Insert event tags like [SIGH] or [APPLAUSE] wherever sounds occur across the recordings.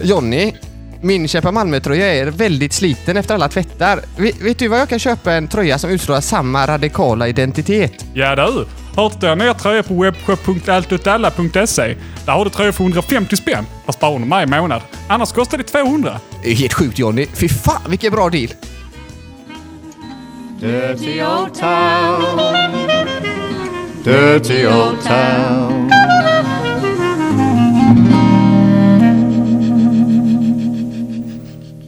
Jonny, min Köpa Malmö-tröja är väldigt sliten efter alla tvättar. Vet, vet du vad jag kan köpa en tröja som utstrålar samma radikala identitet? Ja du, hört du nya tröjor på webbshop.alltåtalla.se? Där har du tröjor för 150 spänn, fast bara under maj månad. Annars kostar det 200. Det är helt sjukt Jonny. Fy fan vilken bra deal! Dirty old town. Dirty old town.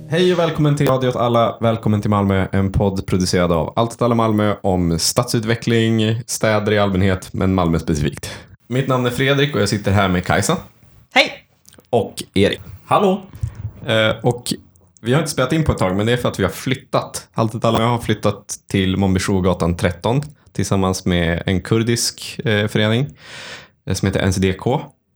Hej och välkommen till Radio åt alla. Välkommen till Malmö, en podd producerad av Allt åt alla Malmö om stadsutveckling, städer i allmänhet, men Malmö specifikt. Mitt namn är Fredrik och jag sitter här med Kajsa. Hej! Och Erik. Hallå! Eh, och vi har inte spelat in på ett tag, men det är för att vi har flyttat. Allt åt alla har flyttat till Montbéjourgatan 13 tillsammans med en kurdisk eh, förening eh, som heter NCDK.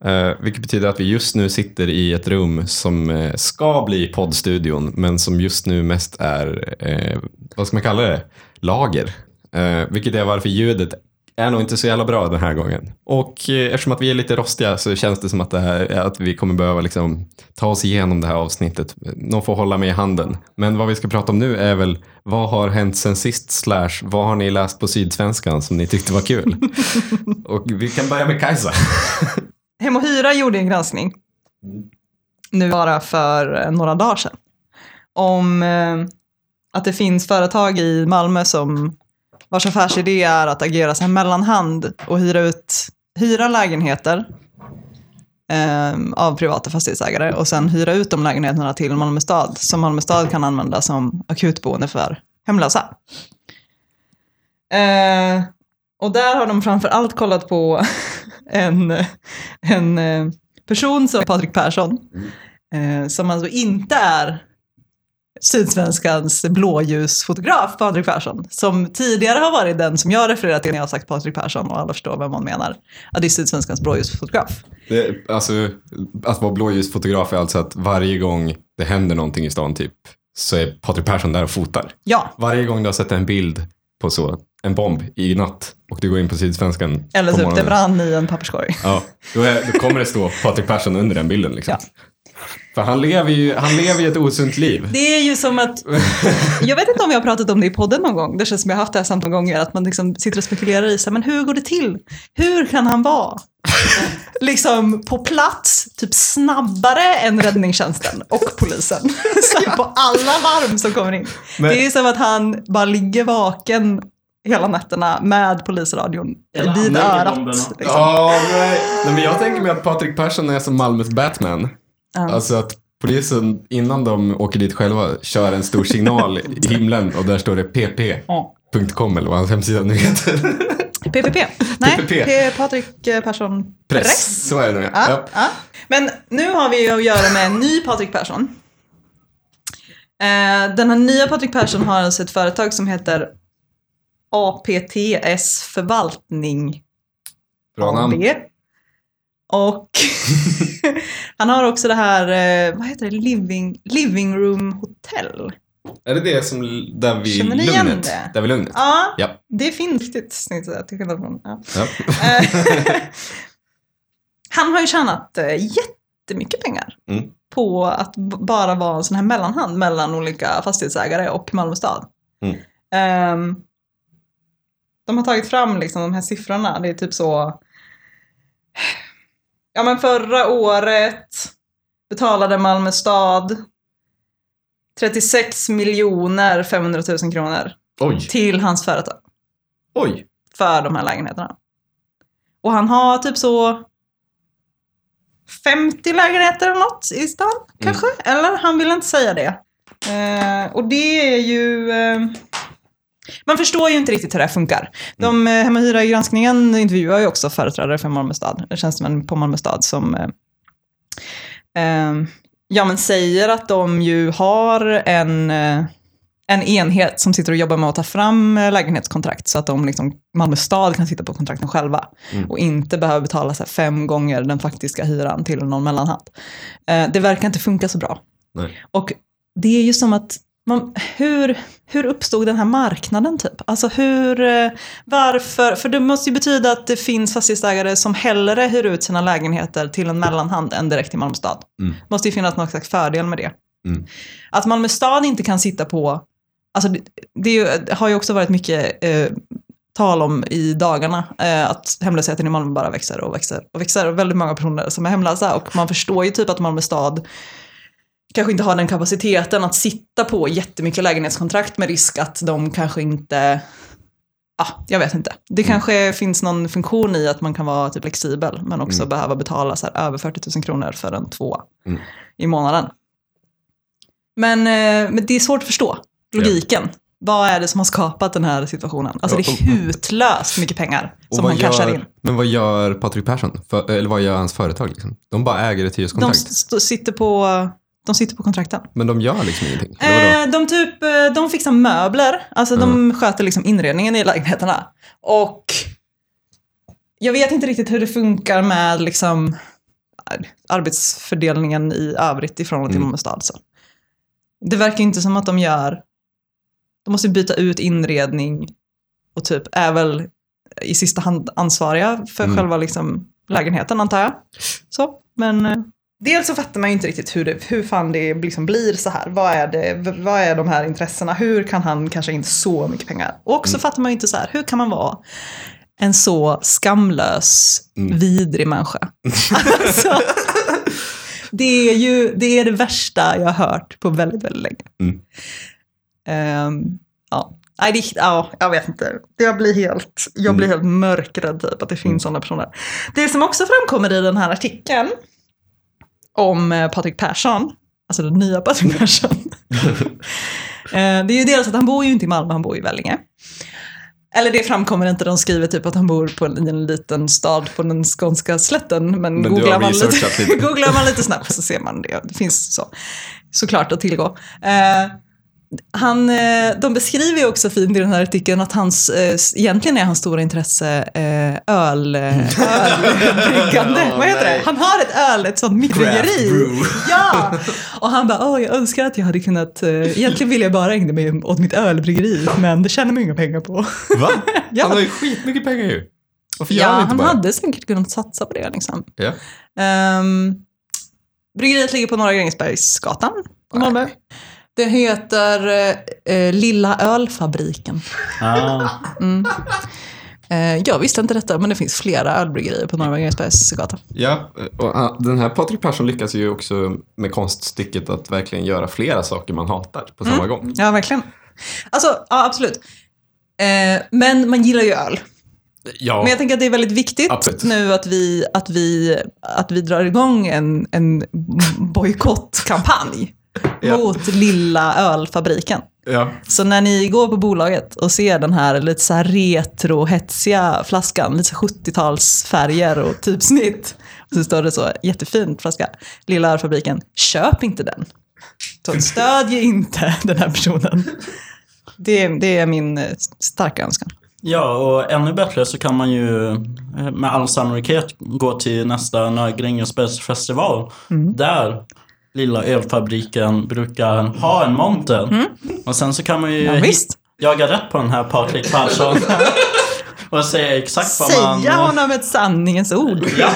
Eh, vilket betyder att vi just nu sitter i ett rum som eh, ska bli poddstudion, men som just nu mest är, eh, vad ska man kalla det, lager. Eh, vilket är varför ljudet är nog inte så jävla bra den här gången. Och eh, eftersom att vi är lite rostiga så känns det som att, det här, att vi kommer behöva liksom ta oss igenom det här avsnittet. Någon får hålla mig i handen. Men vad vi ska prata om nu är väl vad har hänt sen sist slash vad har ni läst på Sydsvenskan som ni tyckte var kul? [LAUGHS] Och vi kan börja med Kajsa. [LAUGHS] Hem och Hyra gjorde en granskning, nu bara för eh, några dagar sedan, om eh, att det finns företag i Malmö som vars affärsidé är att agera som mellanhand och hyra ut, hyra lägenheter eh, av privata fastighetsägare och sen hyra ut de lägenheterna till Malmö stad som Malmö stad kan använda som akutboende för hemlösa. Eh, och där har de framför allt kollat på [LAUGHS] en, en eh, person som Patrik Persson, eh, som alltså inte är Sydsvenskans blåljusfotograf Patrik Persson, som tidigare har varit den som jag refererar till när jag har sagt Patrik Persson och alla förstår vem man menar. Att det är Sydsvenskans blåljusfotograf. Det, alltså, att vara blåljusfotograf är alltså att varje gång det händer någonting i stan typ så är Patrik Persson där och fotar. Ja, Varje gång du har sett en bild på så, en bomb i natt och du går in på Sydsvenskan eller på typ det brann i en papperskorg. Ja, då, är, då kommer det stå Patrik Persson under den bilden. Liksom. Ja. För han lever ju han lever ju ett osunt liv. Det är ju som att, jag vet inte om vi har pratat om det i podden någon gång, det känns som jag har haft det här samtal gånger, att man liksom sitter och spekulerar i, här, men hur går det till? Hur kan han vara [LAUGHS] liksom på plats, typ snabbare än räddningstjänsten och polisen? [LAUGHS] Så på alla larm som kommer in. Men- Det är som att han bara ligger vaken hela nätterna med polisradion vid örat. Liksom. Ja, nej. nej, men jag tänker mig att Patrik Persson är som Malmös Batman. Ja. Alltså att polisen innan de åker dit själva kör en stor signal i himlen och där står det pp.com eller vad hans hemsida nu heter. PPP. Nej, PPP. Patrik eh, Persson Press. Press, så är det nog. Ja, Ja. ja. Men nu har vi att göra med en ny Patrik Persson. Eh, den här nya Patrik Persson har alltså ett företag som heter APTS Förvaltning Bra namn. Och [LAUGHS] han har också det här, eh, vad heter det, living, living room hotel. Är det det som där vid Känner ni igen Lugnet? det? Där vid Lugnet? Ja, Ja. det finns riktigt snyggt sådär, till skillnad från... Ja. Ja. [LAUGHS] Han har ju tjänat eh, jättemycket pengar Mm. på att bara vara en sån här mellanhand mellan olika fastighetsägare och Malmö stad. Mm. Ehm, de har tagit fram liksom de här siffrorna. Det är typ så... Ja men förra året betalade Malmö stad 36 miljoner 500 000 kronor Oj, till hans företag oj. för de här lägenheterna. Och han har typ så 50 lägenheter eller något i stan, kanske? Eller? Han vill inte säga det. Eh, och det är ju... Eh, man förstår ju inte riktigt hur det här funkar. De eh, Hem och Hyra i granskningen intervjuar ju också företrädare för Malmö stad, eller tjänstemän på Malmö stad som eh, eh, ja, men säger att de ju har en, eh, en enhet som sitter och jobbar med att ta fram eh, lägenhetskontrakt så att de liksom, Malmö stad kan sitta på kontrakten själva Mm. och inte behöver betala så fem gånger den faktiska hyran till någon mellanhand. Eh, det verkar inte funka så bra. Nej. Och det är ju som att man, hur, hur uppstod den här marknaden typ? Alltså hur, eh, varför? För det måste ju betyda att det finns fastighetsägare som hellre hyr ut sina lägenheter till en mellanhand än direkt till Malmö stad. Mm. måste ju finnas någon slags fördel med det. Mm. Att Malmö stad inte kan sitta på, alltså det, det, ju, det har ju också varit mycket eh, tal om i dagarna eh, att hemlösheten i Malmö bara växer och växer och växer. Och väldigt många personer som är hemlösa och man förstår ju typ att Malmö stad kanske inte har den kapaciteten att sitta på jättemycket lägenhetskontrakt med risk att de kanske inte Ja, jag vet inte. Det kanske finns någon funktion i att man kan vara typ flexibel men också behöva betala så här över 40 000 kronor för en tvåa Mm. i månaden. Men, eh, men det är svårt att förstå logiken. Vad är det som har skapat den här situationen? Alltså det är Ja, hutlöst mycket pengar som han cashar in. Men vad gör Patrik Persson? För, eller vad gör hans företag? Liksom? De bara äger ett De, hyreskontrakt. st- sitter på, de sitter på kontrakten. Men de gör liksom ingenting. Eh, de, typ, eh, de fixar möbler, alltså de sköter liksom inredningen i lägenheterna. Och jag vet inte riktigt hur det funkar med liksom, arbetsfördelningen i övrigt i förhållande till Mm. Malmö stad. Så. Det verkar inte som att de gör, de måste byta ut inredning och typ är väl i sista hand ansvariga för Mm. själva liksom lägenheten antar jag. Så, men eh, dels så fattar man ju inte riktigt hur, det, hur fan det liksom blir så här. Vad är, det, vad är de här intressena? Hur kan han kanske in så mycket pengar? Och också fattar man ju inte så här, hur kan man vara en så skamlös, Mm. vidrig människa? alltså, det är ju det, är det värsta jag har hört på väldigt, väldigt länge. Mm. Ehm, ja. Nej, det, ja, jag vet inte. Jag blir helt, jag blir helt mörkrädd typ att det finns sådana personer. Det som också framkommer i den här artikeln om eh, Patrik Persson, alltså den nya Patrik Persson. [LAUGHS] Eh, det är ju dels att han bor ju inte i Malmö, han bor i Vellinge. Eller det framkommer inte, de skriver typ att han bor på en, liten stad på den skånska slätten. Men, Men googlar, man lite, lite. [LAUGHS] googlar man lite snabbt så ser man det. Det finns så, såklart att tillgå. Eh, han, eh, de beskriver ju också fint i den här artikeln att hans, eh, egentligen är hans stora intresse eh, öl, eh, [LAUGHS] ölbryggande. Vad heter det? Han har ett öl, ett sånt mikrobryggeri. Ja! Och han bara, åh jag önskar att jag hade kunnat, egentligen vill jag bara ägna mig åt mitt ölbryggeri, men det tjänar man inga pengar på. Va? [LAUGHS] Ja. Han har ju skitmycket pengar ju. Varför gör Ja, han inte han bara? hade säkert kunnat satsa på det liksom. Ja. Um, bryggeriet ligger på Norra Grängesbergsgatan i Malmö. Det heter eh, eh, Lilla Ölfabriken. Ah, Eh, jag visste inte detta, men det finns flera ölbryggerier på Norra Grängesbergsgatan. Ja, och han- den här Patrik Persson lyckas ju också med konststycket att verkligen göra flera saker man hatar på samma gång. Ja, verkligen. Alltså, ja absolut. Eh, men man gillar ju öl. Ja, Men jag tänker att det är väldigt viktigt Absolut. nu att vi, att, vi, att vi drar igång en, en bojkottkampanj Ja. mot Lilla Ölfabriken. ja. Så när ni går på bolaget och ser den här lite så här retro, hetsiga flaskan, lite så 70-talsfärger och typsnitt. Och så står det så, jättefint flaska, Lilla Ölfabriken, köp inte den. Så stödj inte [LAUGHS] den här personen. Det, det är min starka önskan. ja, och ännu bättre så kan man ju eh, med all sannolikhet gå till nästa Norra Grängesbergsfestival. Där Lilla Ölfabriken brukar ha en monter. Och sen så kan man ju Ja, visst. jaga rätt på den här Patrik Persson. [LAUGHS] och säga exakt vad man... Säga honom ett sanningens ord. Ja,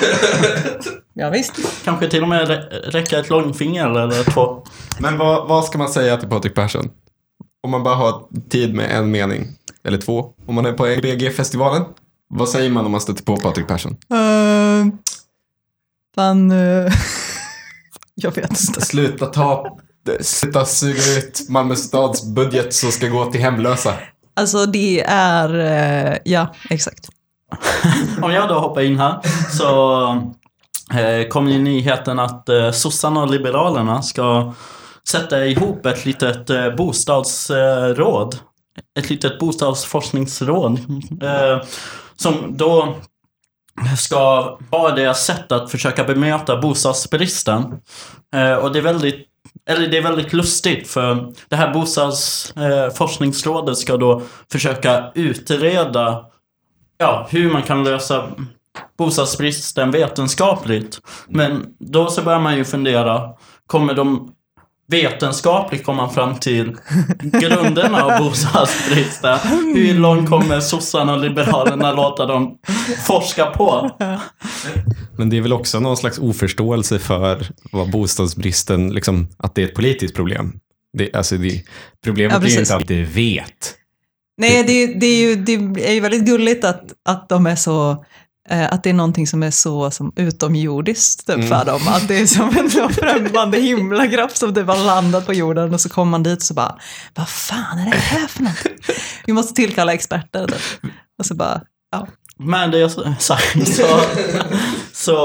Ja, visst. kanske till och med rä- räcka ett långfinger eller två. Men vad, vad ska man säga till Patrik Persson? Om man bara har tid med en mening, eller två. Om man är på EBG-festivalen, vad säger man om man stöter på Patrik Persson? Uh, fan... eh, [LAUGHS] jag vet inte. Sluta ta, sluta suga ut Malmö stads budget som ska gå till hemlösa. Alltså det är... eh, ja, exakt. Om jag då hoppar in här så eh, kom ju nyheten att eh, sossarna och liberalerna ska sätta ihop ett litet bostadsråd. Ett litet bostadsforskningsråd. Som då ska vara deras sätt att försöka bemöta bostadsbristen. Eh, och det är väldigt eller det är väldigt lustigt för det här bostadsforskningsrådet eh, ska då försöka utreda ja, hur man kan lösa bostadsbristen vetenskapligt. Men då så börjar man ju fundera, kommer de vetenskapligt kom man fram till [LAUGHS] grunderna av bostadsbristen. Hur långt kommer sossarna och liberalerna låta dem forska på? Men det är väl också någon slags oförståelse för vad bostadsbristen, liksom, att det är ett politiskt problem. Det, alltså det, problemet Ja, är inte att det vet. Nej, det, det, är ju, det är ju väldigt gulligt att, att de är så att det är någonting som är så som utomjordiskt typ, för dem. Att det är som en [LAUGHS] främmande himlakropp som typ har landat på jorden och så kommer man dit och så bara, vad fan är det här för någonting? Vi måste tillkalla experter. Typ. Och så bara, ja. Med det sagt [LAUGHS] så, så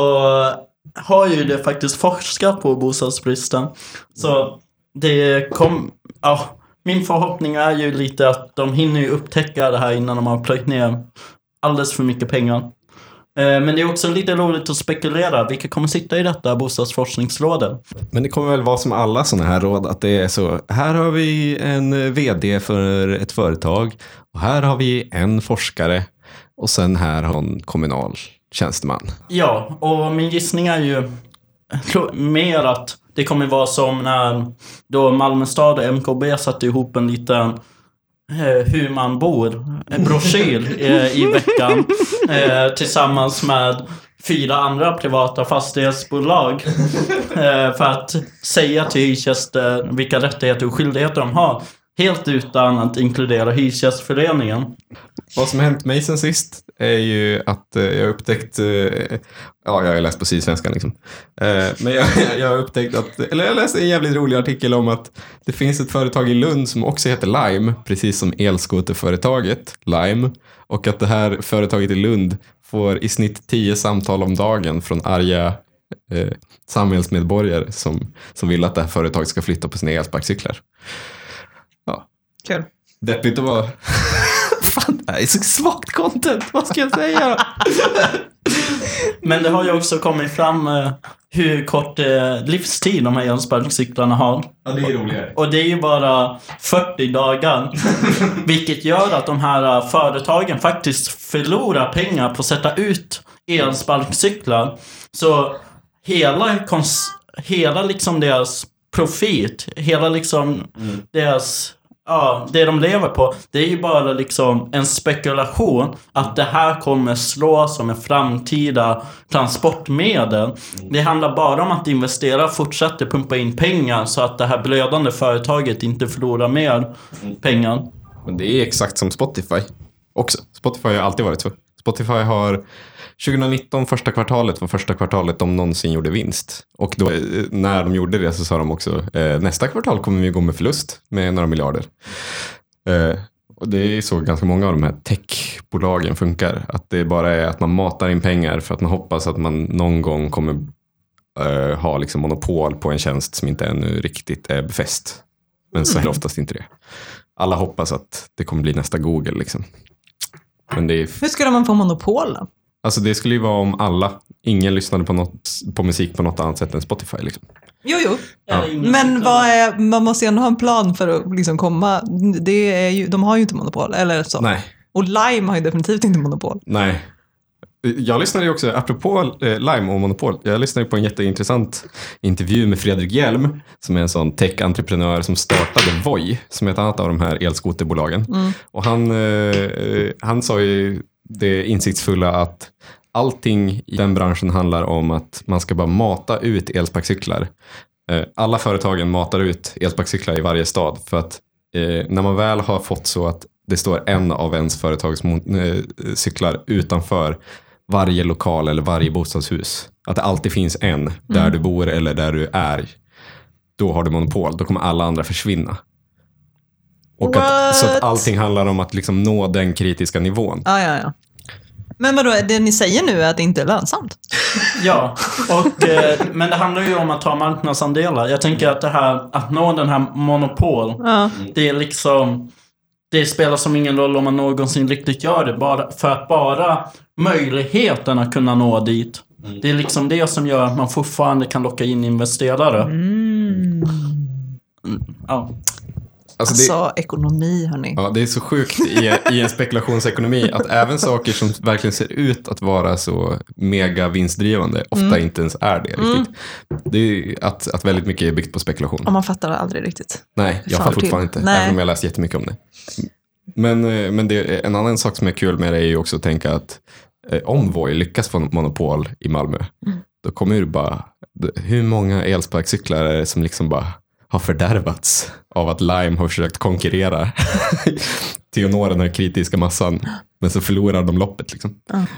har ju det faktiskt forskat på bostadsbristen. Så det kom, ja, min förhoppning är ju lite att de hinner ju upptäcka det här innan de har plöjt ner alldeles för mycket pengar. Eh, Men det är också lite roligt att spekulera. Vilka kommer sitta i detta bostadsforskningsrådet? Men det kommer väl vara som alla sådana här råd, att det är så, här har vi en vd för ett företag och här har vi en forskare och sen här har en kommunal tjänsteman. Ja, och min gissning är ju mer att det kommer vara som när då Malmö stad och MKB satte ihop en liten Eh, hur man bor, en broschyr eh, i veckan eh, tillsammans med fyra andra privata fastighetsbolag eh, för att säga till hyresgäster vilka rättigheter och skyldigheter de har. Helt utan att inkludera Hyresgästföreningen. Vad som hänt mig sen sist är ju att eh, jag har upptäckt, eh, ja jag har läst på Sydsvenskan liksom, eh, men jag, [LAUGHS] jag har upptäckt att, eller jag läste en jävligt rolig artikel om att det finns ett företag i Lund som också heter Lime, precis som elskoterföretaget Lime, och att det här företaget i Lund får i snitt tio samtal om dagen från arga eh, samhällsmedborgare som, som vill att det här företaget ska flytta på sina elsparkcyklar. Kul. Deppigt att vara... [LAUGHS] Fan, det här är så svagt content. Vad ska jag säga? Men det har ju också kommit fram eh, hur kort eh, livstid de här elsparkcyklarna har. ja, det är roligare. Och det är ju bara 40 dagar. [LAUGHS] Vilket gör att de här eh, företagen faktiskt förlorar pengar på att sätta ut elsparkcyklar. Så hela, kons- hela liksom deras profit, hela liksom deras Ja, det de lever på, det är ju bara liksom en spekulation att det här kommer slå som en framtida transportmedel. Det handlar bara om att investera, fortsätta pumpa in pengar så att det här blödande företaget inte förlorar mer pengar. Men det är exakt som Spotify också. Spotify har alltid varit så. Spotify har 2019, första kvartalet var första kvartalet de någonsin gjorde vinst. Och då, eh, när de gjorde det så sa de också eh, nästa kvartal kommer vi gå med förlust med några miljarder. Eh, och det är så ganska många av de här techbolagen funkar. Att det bara är att man matar in pengar för att man hoppas att man någon gång kommer eh, ha liksom monopol på en tjänst som inte ännu riktigt är befäst. Men så är det oftast inte det. Alla hoppas att det kommer bli nästa Google. Liksom. Men det, är, Hur skulle man få monopol då? alltså det skulle ju vara om alla, ingen lyssnade på, något, på musik på något annat sätt än Spotify. Liksom. Jo, jo. Ja. Men vad är, man måste ju ändå ha en plan för att liksom komma. Det är ju, de har ju inte monopol, eller så. Nej, Och Lime har ju definitivt inte monopol. nej. Jag lyssnade ju också, apropå eh, Lime och Monopol, jag lyssnade på en jätteintressant intervju med Fredrik Hjelm, som är en sån tech-entreprenör som startade Voi, som är ett annat av de här elskoterbolagen. Och han, eh, han sa ju det insiktsfulla att allting i den branschen handlar om att man ska bara mata ut elsparkcyklar. Eh, alla företagen matar ut elsparkcyklar i varje stad för att eh, när man väl har fått så att det står en av ens företags eh, cyklar utanför varje lokal eller varje bostadshus. Att det alltid finns en där du bor eller där du är. Då har du monopol. Då kommer alla andra försvinna. Och att, så att allting handlar om att liksom nå den kritiska nivån. Ja, ja, ja. Men vadå, det ni säger nu är att det inte är lönsamt? [LAUGHS] Ja, och, eh, men det handlar ju om att ta marknadsandelar. Jag tänker att det här, att nå den här monopol, Ja. det är liksom... Det spelar som ingen roll om man någonsin riktigt gör det. Bara, för att bara möjligheten att kunna nå dit. Det är liksom det som gör att man fortfarande kan locka in investerare. Mm, Ja. Alltså det, Alltså, ekonomi hörni. ja, det är så sjukt i, i en spekulationsekonomi att även saker som verkligen ser ut att vara så mega vinstdrivande ofta Mm. inte ens är det riktigt. Det är ju att, att väldigt mycket är byggt på spekulation. Och man fattar aldrig riktigt. Nej, jag fattar fortfarande inte, Nej. även om jag läst jättemycket om det. Men, eh, men det, en annan sak som är kul med det är ju också att tänka att eh, om Voi lyckas få monopol i Malmö, Mm. då kommer ju bara, hur många elsparkcyklar är det som liksom bara har fördärvats av att Lime har försökt konkurrera den här kritiska massan, men så förlorar de loppet liksom.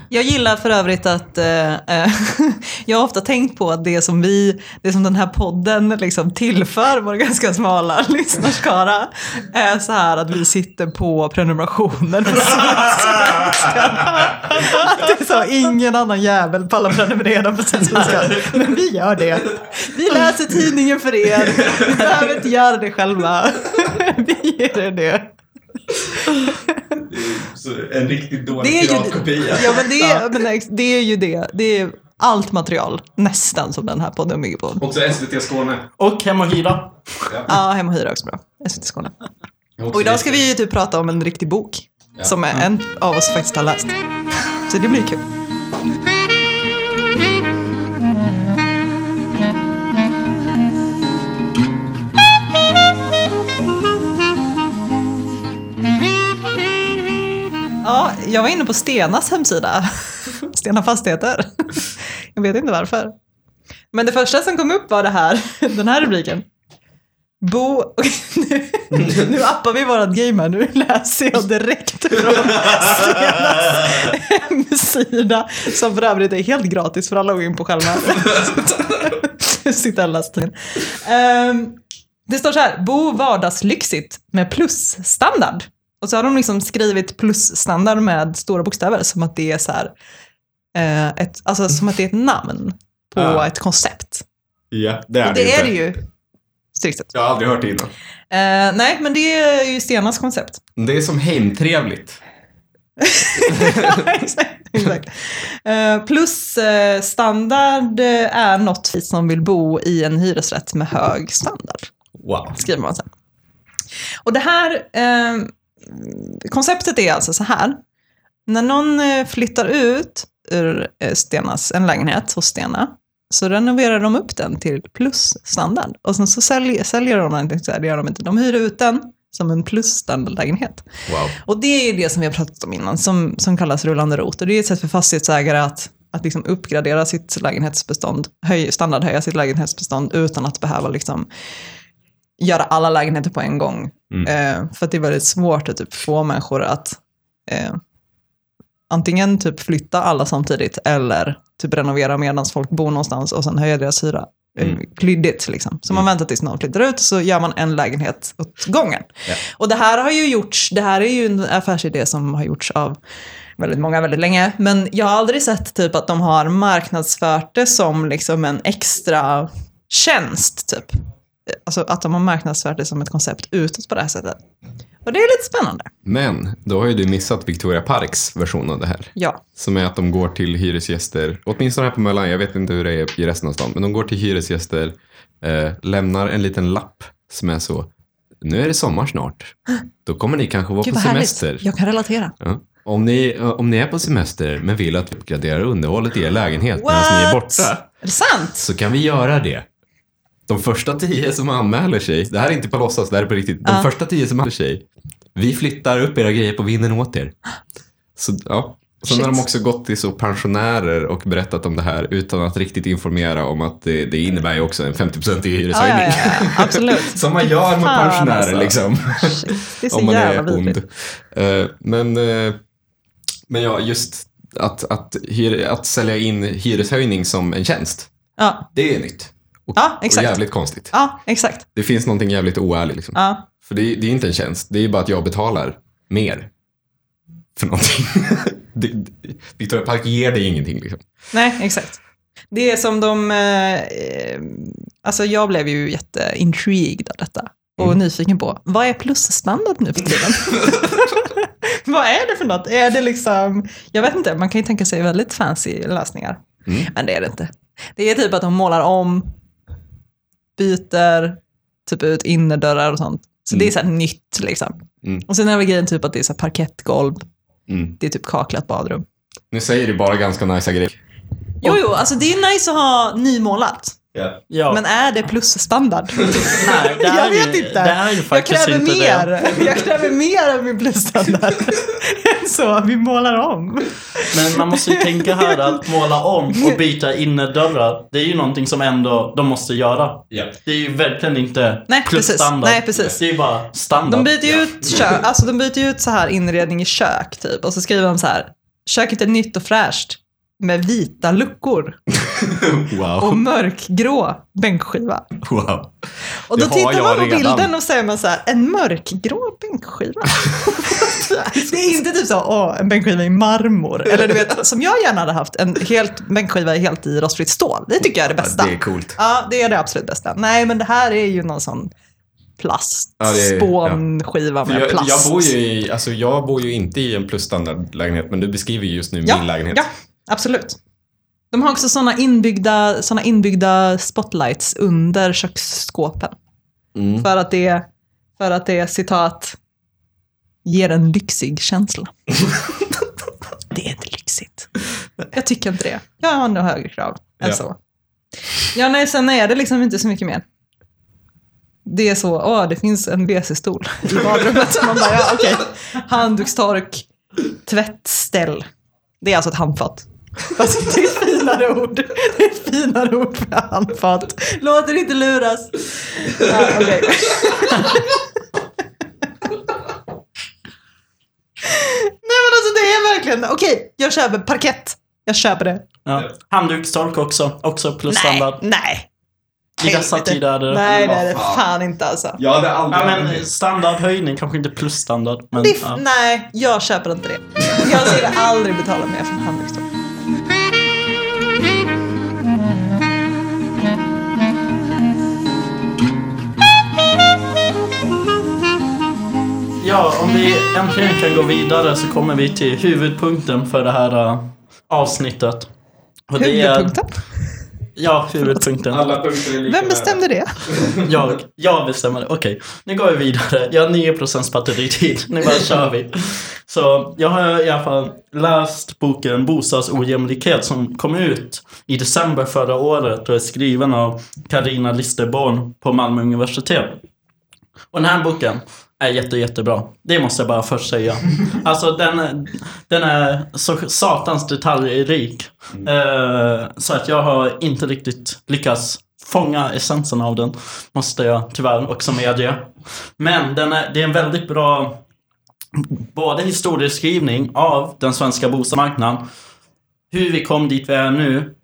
Jag gillar för övrigt att eh, eh, [LAUGHS] jag har ofta tänkt på att det som vi, det som den här podden liksom tillför vår ganska smala [LAUGHS] lyssnarskara är så här att vi sitter på Sydsvenskan. [LAUGHS] Att det är så, ingen annan jävel pallar prenumerera på Sydsvenskan. Men vi gör det. Vi läser tidningen för er. Vi behöver inte göra det själva. Vi ger er det. En riktigt dålig Det är ju, ja, men det, är, men det är ju det. Det är allt material, nästan som den här podden bygger på. Också SVT Skåne. Och Hem och Hyra. Ja, Hem och Hyra är också bra. SVT Skåne. Och idag ska vi ju typ prata om en riktig bok. Som en av oss faktiskt har läst. Så det blir kul. Jag var inne på Stenas hemsida. [LAUGHS] Stena Fastigheter. Jag vet inte varför. Men det första som kom upp var det här, [LAUGHS] den här rubriken. Bo... [LAUGHS] Nu, nu appar vi vårat game här, nu läser jag direkt från Stenas hemsida. Som för övrigt är helt gratis för alla att gå in på själva. Sitta och läsa. Ehm, Det står så här, bo vardagslyxigt med plusstandard. Och så har de liksom skrivit plusstandard med stora bokstäver som att det är så här, eh, ett, alltså som att det är ett namn på Ja. ett koncept. Ja, det är Och det, det är det ju. Strikt sett. Jag har aldrig hört det innan. Eh, nej, men det är ju Stenas koncept. Det är som hemtrevligt. [LAUGHS] exakt. exakt. Eh, plus eh, standard är något som vill bo i en hyresrätt med hög standard. Wow. skriver man sen. Och det här eh, konceptet är alltså så här. När någon eh, flyttar ut ur eh, Stenas, en lägenhet hos Stena, så renoverar de upp den till plusstandard. Och sen så säljer, säljer de den, det gör de inte. De hyr ut den som en plusstandardlägenhet. Wow. Och det är ju det som vi har pratat om innan, som, som kallas rullande rot. Och det är ett sätt för fastighetsägare att, att liksom uppgradera sitt lägenhetsbestånd, höj, standardhöja sitt lägenhetsbestånd utan att behöva liksom göra alla lägenheter på en gång. Eh, för det är väldigt svårt att typ få människor att eh, antingen typ flytta alla samtidigt eller typ renovera medan folk bor någonstans och sen höja deras hyra. Eh, Klyddigt liksom. Så man väntar tills någon flyttar ut så gör man en lägenhet åt gången. Ja. Och det här har ju gjorts, det här är ju en affärsidé som har gjorts av väldigt många väldigt länge. Men jag har aldrig sett typ att de har marknadsfört det som liksom en extra tjänst typ. Alltså att de har marknadsfört det som ett koncept utåt på det här sättet. Och det är lite spännande. Men då har ju du missat Victoria Parks version av det här. Ja. Som är att de går till hyresgäster, åtminstone här på Möllan, jag vet inte hur det är i resten av stan, men de går till hyresgäster, eh, lämnar en liten lapp som är så, nu är det sommar snart. Då kommer ni kanske vara Gud på vad härligt. semester. Jag kan relatera. Ja. Om, ni, om ni är på semester men vill att vi uppgraderar underhållet i er lägenhet medan ni är borta, Är det sant? så kan vi göra det. De första tio som anmäler sig, det här är inte på låtsas, det här är på riktigt. De Ja. första tio som anmäler sig, vi flyttar upp era grejer på vinden åt er. Så, ja. Sen har Shit. de också gått till så pensionärer och berättat om det här utan att riktigt informera om att det, det innebär ju också en 50% i Ja, hyreshöjning. ja, ja, ja. Absolut. [LAUGHS] Som man gör med pensionärer alltså. liksom. Shit, Det är så om man är jävla ond. vidrigt. Eh, men, eh, men ja, just att, att, hyr, att sälja in hyreshöjning som en tjänst, Ja, det är nytt. Och, Ja, exakt. och jävligt konstigt. ja exakt. Det finns någonting jävligt oärligt. Liksom. Ja. För det, det är inte en tjänst, det är bara att jag betalar mer för någonting. [LAUGHS] Victoria Park ger dig ingenting. Liksom. Nej, exakt. Det är som de... Eh, alltså jag blev ju jätteintrigued av detta. Och nyfiken på, vad är plusstandard nu för tiden? [LAUGHS] vad är det för något? Är det liksom... Jag vet inte, man kan ju tänka sig väldigt fancy lösningar. Mm. Men det är det inte. Det är typ att de målar om, byter typ ut innerdörrar och sånt. Så det är så här nytt liksom. Mm. Och sen är väl grejen typ att det är så parkettgolv. Mm. Det är typ kaklat badrum. Nu säger du bara ganska nice grejer. Jo, jo, alltså det är nice att ha nymålat. Ja. Men är det plusstandard? [LAUGHS] Nej, det [LAUGHS] jag vet ju, inte. Det är ju jag kräver inte mer. det. Jag kräver mer av min plusstandard. [LAUGHS] så, vi målar om. Men man måste ju tänka här att måla om och byta innerdörrar. Det är ju någonting som ändå de måste göra. Ja. Det är ju verkligen inte Nej, precis. plusstandard. Nej, precis. Det är ju bara standard. De byter ju ut, kö- alltså de byter ut så här inredning i kök typ. Och så skriver de så här. Köket är nytt och fräscht. Med vita luckor [LAUGHS] och Wow. mörkgrå bänkskiva. wow. Och då tittar man på redan. bilden och säger man så här, en mörkgrå bänkskiva. [LAUGHS] det är inte typ så, åh, en bänkskiva i marmor. Eller du vet, som jag gärna hade haft, en helt bänkskiva helt i rostfritt stål. Det tycker jag är det bästa. Det är coolt. Ja, det är det absolut bästa. Nej, men det här är ju någon sån plast. Ja, det är- Spånskiva För med jag, plast. jag, bor ju i, alltså jag bor ju inte i en plusstandardlägenhet, men du beskriver ju just nu ja, min lägenhet. Ja, absolut. De har också såna inbyggda, såna inbyggda spotlights under köksskåpen. Mm. För att det, för att det citat, ger en lyxig känsla. [LAUGHS] det är inte lyxigt. Jag tycker inte det. Jag har nog högre krav än Ja. så. Ja, nej, sen är det liksom inte så mycket mer. Det är så, åh, det finns en WC-stol i badrummet. Man bara, ja okej. Handdukstork, tvättställ. Det är alltså ett handfat. Fast [LAUGHS] det är ett finare ord. Det är ett finare ord för handfat. Låt er inte luras. Ja, okej. Nej men alltså det är verkligen, okej, jag köper parkett. Jag köper det. Ja. Handdukstork också. Också plusstandard. Nej, nej. I dessa tider är det Nej, det är det fan. inte alltså. Jag hade aldrig... Ja, men standardhöjning, kanske inte plusstandard. Men, ja. Nej, jag köper inte det. Jag skulle aldrig betala mer för en handdukstork. Ja, om vi äntligen kan gå vidare så kommer vi till huvudpunkten för det här äh, avsnittet. Och det är- Huvudpunkten? Ja, huvudpunkten. Alla punkter är lika Vem bestämde det? [LAUGHS] Jag, jag bestämmer det. Okej, nu går vi vidare. Jag har 9% batteritid. Nu bara kör vi. Så jag har i alla fall läst boken Bostadsojämlikhet som kom ut i december förra året och är skriven av Karina Listerborn på Malmö universitet. Och den här boken är jätte, jättebra. Det måste jag bara först säga. [LAUGHS] Alltså den, den är så satans detaljrik. Eh, så att jag har inte riktigt lyckats fånga essensen av den. Måste jag tyvärr också medge. Men den är, det är en väldigt bra både historieskrivning av den svenska bostadsmarknaden, hur vi kom dit vi är nu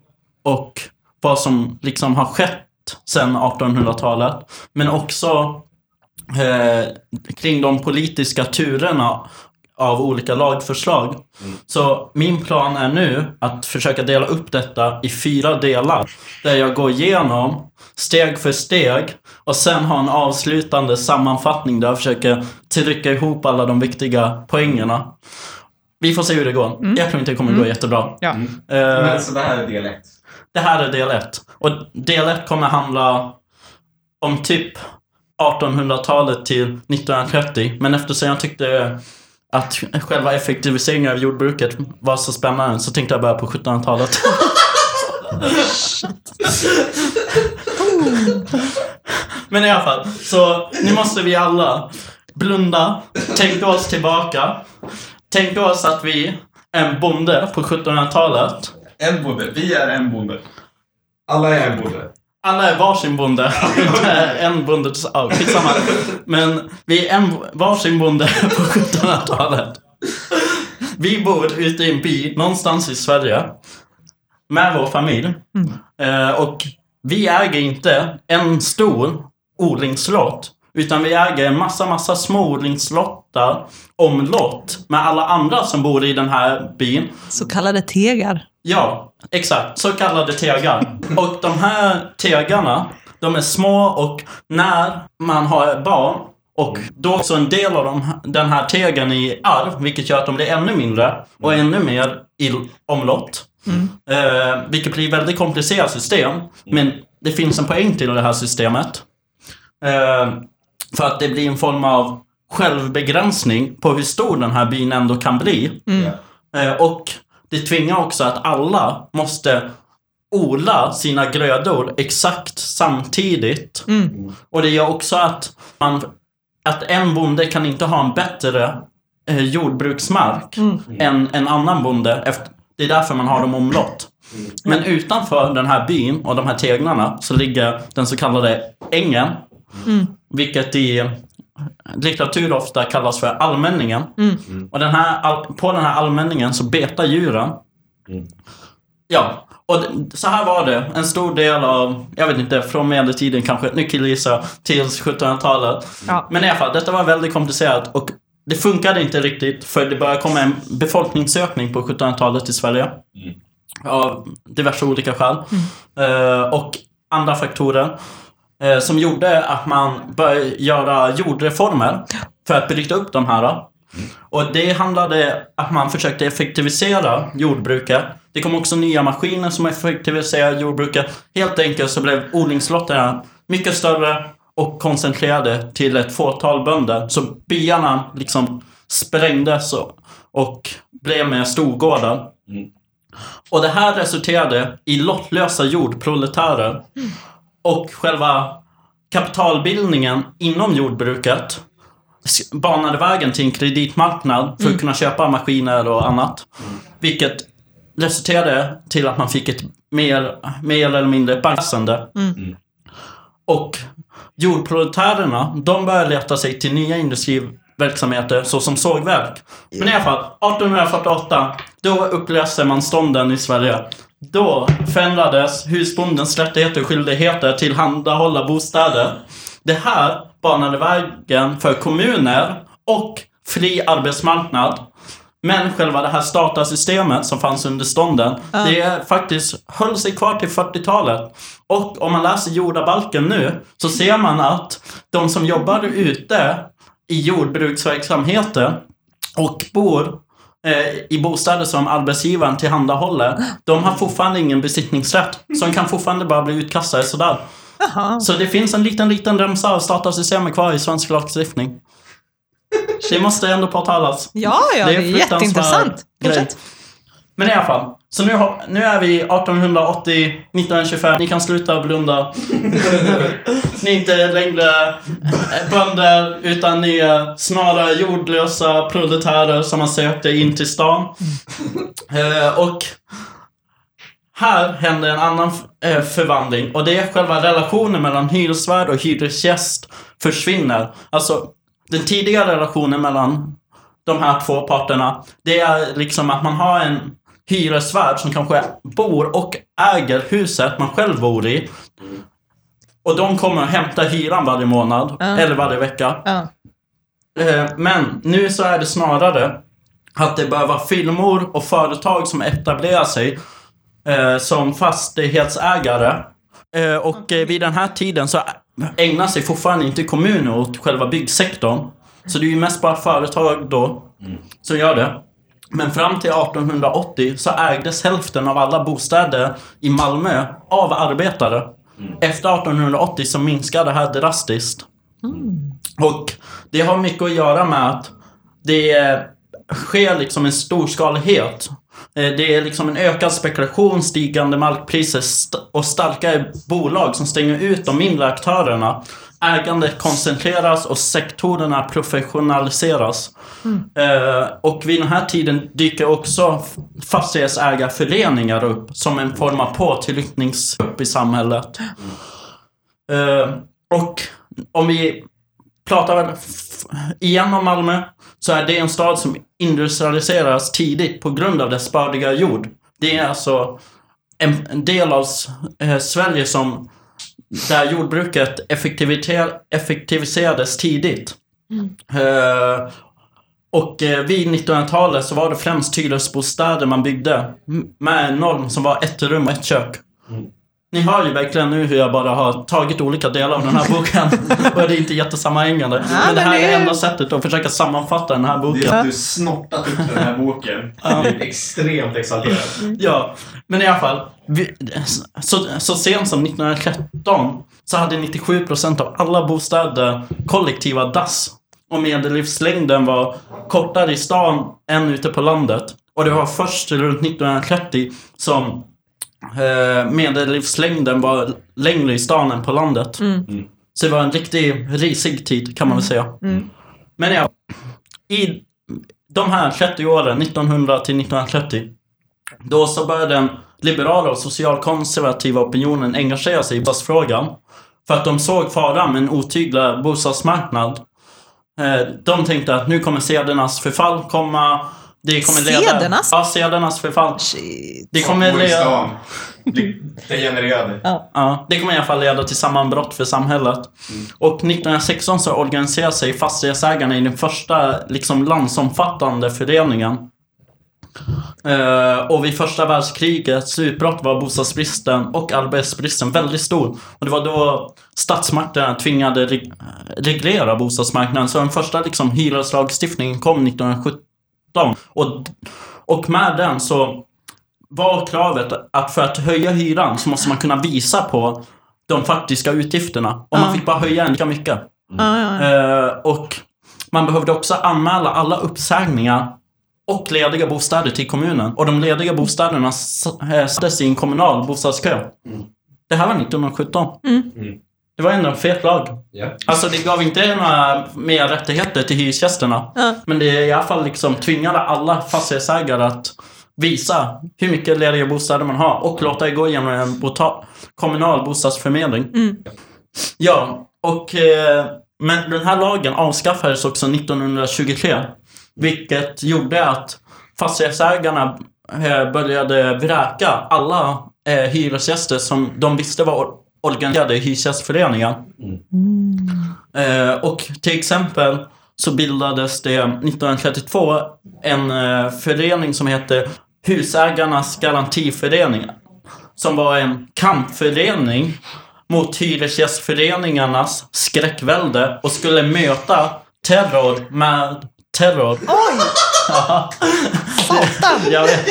och vad som liksom har skett sedan 1800-talet. Men också eh, kring de politiska turerna av olika lagförslag. Så min plan är nu att försöka dela upp detta i fyra delar. Där jag går igenom steg för steg och sen har en avslutande sammanfattning där jag försöker trycka ihop alla de viktiga poängerna. Vi får se hur det går. Jag tror inte det kommer gå jättebra. Ja. Eh, Men så det här är del ett. det här är del ett. Och del ett kommer handla om typ 1800-talet till 1930. Men eftersom jag tyckte att själva effektiviseringen av jordbruket var så spännande så tänkte jag börja på 1700-talet. [LAUGHS] Men i alla fall, så nu måste vi alla blunda, tänka oss tillbaka. Tänka oss att vi är en bonde på 1700-talet. En bonde. Vi är en bonde. Alla är en bonde. Alla är varsin bonde. [LAUGHS] En bonde. Ja, skitsamma. Men vi är en varsin bonde [LAUGHS] på 1700-talet. Vi bor ute i en by någonstans i Sverige. Med vår familj. Eh, och vi äger inte en stor odlingslott. Utan vi äger en massa, massa små odlingslottar omlott med alla andra som bor i den här byn. Så kallade tegar. Ja, exakt. Så kallade tegar. Och de här tegarna, de är små och när man har barn och då också en del av dem, den här tegen i arv, vilket gör att de blir ännu mindre och ännu mer i omlott. Eh, vilket blir väldigt komplicerat system. Men det finns en poäng till det här systemet. Eh, För att det blir en form av självbegränsning på hur stor den här byn ändå kan bli. Eh, och det tvingar också att alla måste odla sina grödor exakt samtidigt. Och det gör också att, man, att en bonde kan inte ha en bättre eh, jordbruksmark än en annan bonde. Efter, det är därför man har dem omlott. Men utanför den här byn och de här tegnarna så ligger den så kallade ängen. Vilket i litteratur ofta kallas för allmänningen. Och den här, på den här allmänningen så betar djuren. Ja, och så här var det. En stor del av, jag vet inte, från medeltiden kanske, nu killgissar till 1700-talet. Ja. Men i alla fall, detta var väldigt komplicerat och det funkade inte riktigt för det började komma en befolkningsökning på 1700-talet i Sverige. Av diverse olika skäl. Eh, och andra faktorer. Eh, som gjorde att man började göra jordreformer för att bryta upp de här. Och det handlade att man försökte effektivisera jordbruket. Det kom också nya maskiner som effektiviserade jordbruket. Helt enkelt så blev odlingslotterna mycket större och koncentrerade till ett fåtal bönder. Så byarna liksom sprängdes och, blev med storgårdar. Och det här resulterade i lottlösa jordproletärer. Och själva kapitalbildningen inom jordbruket banade vägen till en kreditmarknad för att kunna köpa maskiner och annat. Vilket resulterade till att man fick ett mer, mer eller mindre balanserande. Och jordproletärerna, de började leta sig till nya industriverksamheter såsom sågverk. Men i alla fall, 1848, då upplöste man stånden i Sverige. Då förändrades husbondens rättigheter och skyldigheter till handahålla bostäder. Det här banade vägen för kommuner och fri arbetsmarknad. Men själva det här statarsystemet som fanns under stånden, det är faktiskt höll sig kvar till 40-talet. Och om man läser jordabalken nu så ser man att de som jobbar ute i jordbruksverksamheten och bor i bostäder som arbetsgivaren tillhandahåller, de har fortfarande ingen besittningsrätt. Så de kan fortfarande bara bli utkastade sådär. Jaha. Så det finns en liten, liten remsa av statarsystemet kvar i svensk lagstiftning. Det måste ändå påtalas. Ja, ja, det är, fruktansvärd jätteintressant. grej. Fortsätt. Men i alla fall. Så nu, har, nu är vi 1880, 1925. Ni kan sluta blunda. [LAUGHS] ni är inte längre bönder, utan ni är snarare jordlösa proletärer som har sökt er in till stan. Eh, och här händer en annan eh, förvandling och det är själva relationen mellan hyresvärd och hyresgäst försvinner. Alltså, den tidigare relationen mellan de här två parterna, det är liksom att man har en hyresvärd som kanske bor och äger huset man själv bor i. Och de kommer att hämta hyran varje månad, eller varje vecka. Ja. Eh, Men nu så är det snarare att det bör vara firmor och företag som etablerar sig eh, som fastighetsägare. Eh, och eh, vid den här tiden så ägnar sig fortfarande inte kommuner åt själva byggsektorn. Så det är ju mest bara företag då som gör det. Men fram till 1880 så ägdes hälften av alla bostäder i Malmö av arbetare. Efter 1880 så minskade det här drastiskt. Och det har mycket att göra med att det sker liksom en storskalighet. Eh, Det är liksom en ökad spekulation, stigande markpriser och starkare bolag som stänger ut de mindre aktörerna. Ägandet koncentreras och sektorerna professionaliseras. Eh, Och vid den här tiden dyker också fastighetsägarföreningar upp som en form av påtryckningsgrupp i samhället. Eh, Och om vi pratar väl igen om Malmö så är det en stad som industrialiseras tidigt på grund av dess bördiga jord. Det är alltså en, del av eh, Sverige som där jordbruket effektiviserades tidigt. Eh, och eh, vid 1900-talet så var det främst hyresbostäder man byggde med en norm som var ett rum och ett kök. Ni hör ju verkligen nu hur jag bara har tagit olika delar av den här boken [LAUGHS] och det är inte jättesammanhängande. men det men här det är är- enda sättet att försöka sammanfatta den här Det är boken. att du snortat upp den här boken. Jag blir extremt exalterad. Ja, men i alla fall. Vi, så, så sent som 1913 så hade 97% av alla bostäder kollektiva dass. Och medellivslängden var kortare i stan än ute på landet. Och det var först runt 1930 som eh, medellivslängden var längre i stan än på landet. Så det var en riktig risig tid kan man väl säga. Men ja, i de här 30 åren, 1900 till 1930, då så började den liberala och socialkonservativa opinionen engagera sig i bostadsfrågan. För att de såg faran med en otyglig bostadsmarknad. Eh, De tänkte att nu kommer sedernas förfall komma. Det kommer leda... Sedernas? Ja, sedernas förfall. Shit. Det kommer leda... Degenererade. Ja, det kommer i alla fall leda till sammanbrott för samhället. Och 1916 så organiserade sig fastighetsägarna i den första liksom, landsomfattande föreningen. Eh, och vid första världskrigets utbrott var bostadsbristen och arbetsbristen väldigt stor. Och det var då statsmakterna tvingade reg- reglera bostadsmarknaden. Så den första liksom, hyreslagstiftningen kom 1917. Och, och med den så var kravet att för att höja hyran så måste man kunna visa på de faktiska utgifterna. Och man fick bara höja lika mycket. Ja. Eh, och man behövde också anmäla alla uppsägningar och lediga bostäder till kommunen. Och de lediga bostäderna eh, sattes i en kommunal bostadskö. Det här var 1917. Det var ändå en fet lag. Ja. Alltså det gav inte några mer rättigheter till hyresgästerna. Ja. Men det i alla fall liksom tvingade alla fastighetsägare att visa hur mycket lediga bostäder man har och låta det gå genom en kommunal bostadsförmedling. Ja, och eh, men den här lagen avskaffades också 1923. Vilket gjorde att fastighetsägarna eh, började vräka alla eh, hyresgäster som de visste var or- organiserade i hyresgästföreningar. Eh, och till exempel så bildades det 1932 en förening som hette Husägarnas garantiförening. Som var en kampförening mot hyresgästföreningarnas skräckvälde och skulle möta terror med terror. Oj! Satan! Jag vet.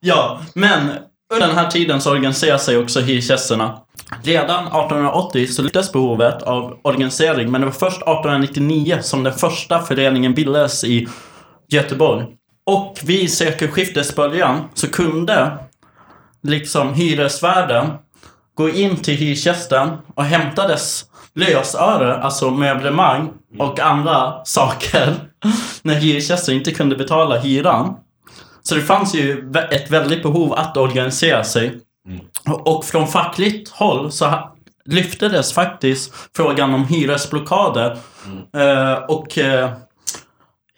Ja, men under den här tiden så organiserar sig också hyresgästerna. Redan 1880 så lyftes behovet av organisering, men det var först 1899 som den första föreningen bildades i Göteborg. Och vid sekelskiftets början så kunde liksom hyresvärden gå in till hyresgästen och hämta dess lösöre, alltså möblemang och andra saker [LAUGHS] när hyresgästen inte kunde betala hyran. Så det fanns ju ett väldigt behov att organisera sig. Och från fackligt håll så lyftes faktiskt frågan om hyresblockader eh, och eh,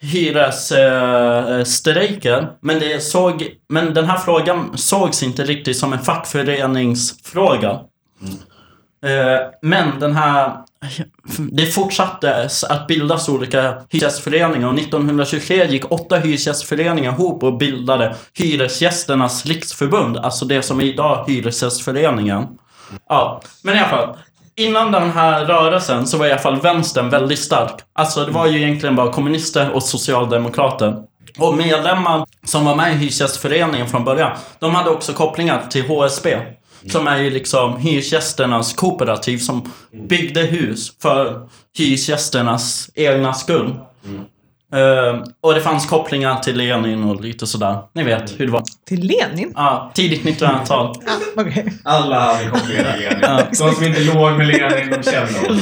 hyresstrejker. Eh, men, det såg, men den här frågan sågs inte riktigt som en fackföreningsfråga. Eh, men den här... Det fortsatte att bildas olika hyresgästföreningar och 1923 gick åtta hyresgästföreningar ihop och bildade Hyresgästernas riksförbund, alltså det som är idag Hyresgästföreningen. Ja, men i alla fall. Innan den här rörelsen så var i alla fall vänstern väldigt stark. Alltså det var ju egentligen bara kommunister och socialdemokrater. Och medlemmar som var med i Hyresgästföreningen från början, de hade också kopplingar till HSB. Som är ju liksom hyresgästernas kooperativ som byggde hus för hyresgästernas egna skull. Eh, och det fanns kopplingar till Lenin och lite sådär. Ni vet hur det var. Till Lenin? Ja, tidigt 1900-tal. [LAUGHS] Okej. Alla hade kopplingar till Lenin. De som inte låg med Lenin, de kände honom.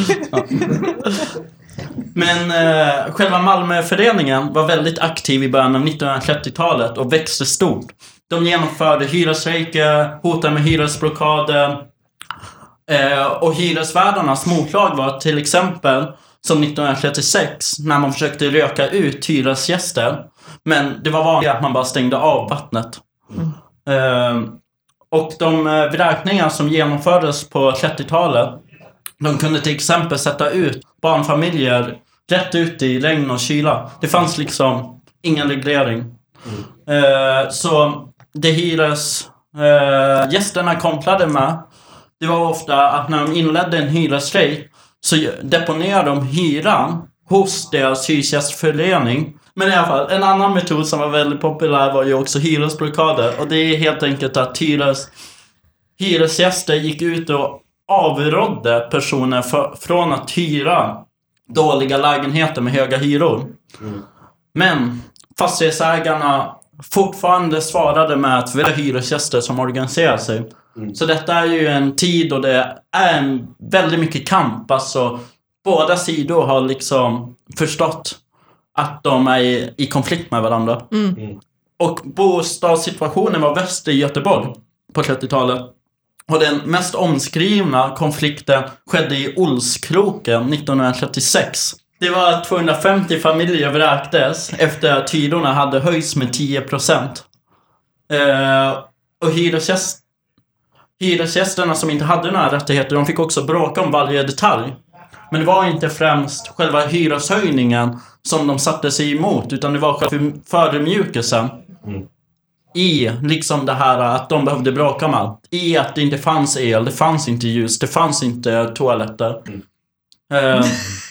Men eh, själva Malmöföreningen var väldigt aktiv i början av 1930-talet och växte stort. De genomförde hyresstrejker, hotade med hyresblockader. Eh, och hyresvärdarnas motlag var till exempel som 1936 när man försökte röka ut hyresgäster. Men det var vanligt att man bara stängde av vattnet. Eh, och de eh, vräkningar som genomfördes på 30-talet de kunde till exempel sätta ut barnfamiljer rätt ut i regn och kyla. Det fanns liksom ingen reglering. Eh, så det hyres... Eh, gästerna kontrade med, det var ofta att när de inledde en hyresstrejk så deponerade de hyran hos deras hyresgästförening. Men i alla fall, en annan metod som var väldigt populär var ju också hyresblockader. Och det är helt enkelt att hyres, hyresgäster gick ut och avrådde personer för, från att hyra dåliga lägenheter med höga hyror. Men fastighetsägarna fortfarande svarade med att vi är hyresgäster som organiserar sig. Så detta är ju en tid då det är en väldigt mycket kamp. Alltså, båda sidor har liksom förstått att de är i, i konflikt med varandra. Och bostadssituationen var värst i Göteborg på 30-talet. Och den mest omskrivna konflikten skedde i Olskroken 1936. Det var att 250 familjer vräktes efter att hyrorna hade höjts med 10%. Eh, och hyresgäst, hyresgästerna som inte hade några rättigheter, de fick också bråka om varje detalj. Men det var inte främst själva hyreshöjningen som de satte sig emot, utan det var själva förödmjukelsen. I liksom det här att de behövde bråka om allt. I att det inte fanns el, det fanns inte ljus, det fanns inte toaletter. Eh, [LAUGHS]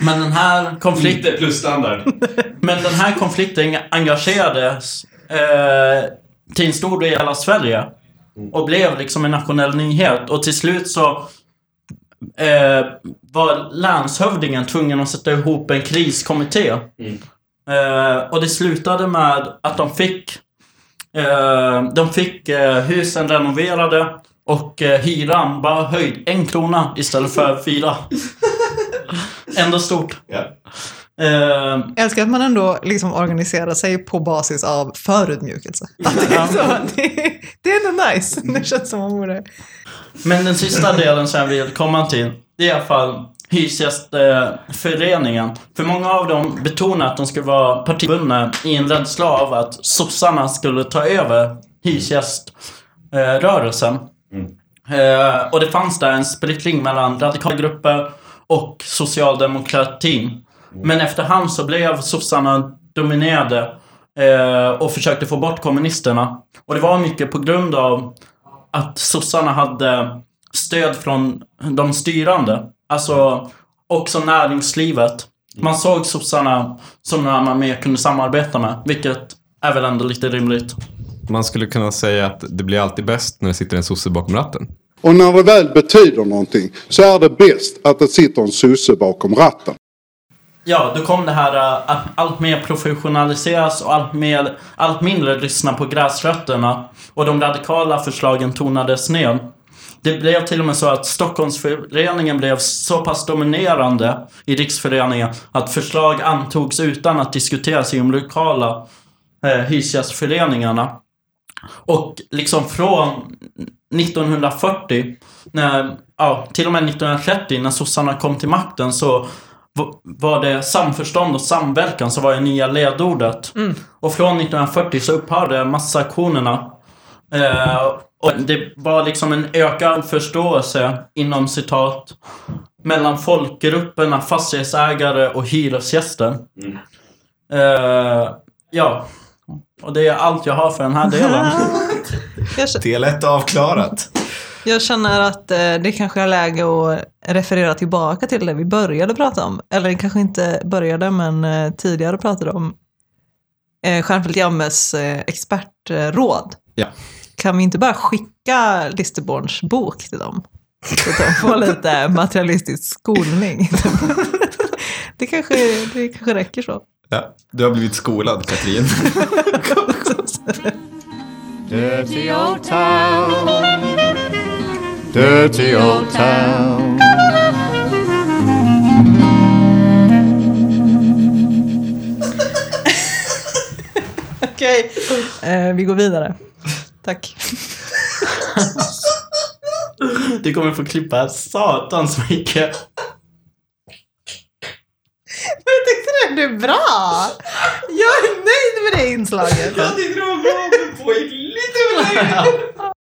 men den här konflikten... Inte plus standard. Men den här konflikten engagerades eh, till en stor del av Sverige. Och blev liksom en nationell nyhet. Och till slut så eh, var länshövdingen tvungen att sätta ihop en kriskommitté. Eh, och det slutade med att de fick eh, de fick eh, husen renoverade och eh, hyran bara höjd en krona istället för fyra. Ändå stort. Ja. Eh, Jag älskar att man ändå liksom organiserar sig på basis av förödmjukelse. Att det, är så, det, det är ändå nice. Det känns som man borde... Men den sista delen som jag vill komma till, det är i alla fall Hyresgästföreningen. För många av dem betonar att de skulle vara partibundna i en rädsla av att sossarna skulle ta över hyresgäströrelsen. Eh, och det fanns där en splittring mellan radikala grupper och socialdemokratin. Men efterhand så blev sossarna dominerade eh, och försökte få bort kommunisterna. Och det var mycket på grund av att sossarna hade stöd från de styrande. Alltså också näringslivet. Man såg sossarna som några man mer kunde samarbeta med. Vilket är väl ändå lite rimligt. Man skulle kunna säga att det blir alltid bäst när det sitter en sosse bakom ratten. Och när det väl betyder någonting så är det bäst att det sitter en sosse bakom ratten. Ja, då kom det här äh, att allt mer professionaliseras och allt, mer, allt mindre lyssna på gräsrötterna. Och de radikala förslagen tonades ner. Det blev till och med så att Stockholmsföreningen blev så pass dominerande i riksföreningen att förslag antogs utan att diskuteras i de lokala eh, hyresgästföreningarna. Och liksom från 1940, när, ja, till och med 1930 när sossarna kom till makten så var det samförstånd och samverkan som var det nya ledordet. Och från 1940 så upphörde massaktionerna. Eh, och det var liksom en ökad förståelse inom citat mellan folkgrupperna, fastighetsägare och hyresgäster. Eh, ja, och det är allt jag har för den här delen. [LAUGHS] Del 1 avklarat. jag känner att eh, det kanske är läge att referera tillbaka till det vi började prata om. Eller kanske inte började, men eh, tidigare pratade om eh, Stjernfeldt Jammes expertråd. Ja. Kan vi inte bara skicka Listerborns bok till dem? Så att de får lite [LAUGHS] materialistisk skolning. [LAUGHS] Det kanske, det kanske räcker så. Ja. Du har blivit skolad, Katrin. [LAUGHS] Dirty old town. Dirty old town. [LAUGHS] Okej, eh, vi går vidare. Tack. Du kommer få klippa satans mycket. Tyckte det bra. Jag är nöjd med det inslaget. Jag tyckte det var bra, men pågick lite för länge. [LAUGHS]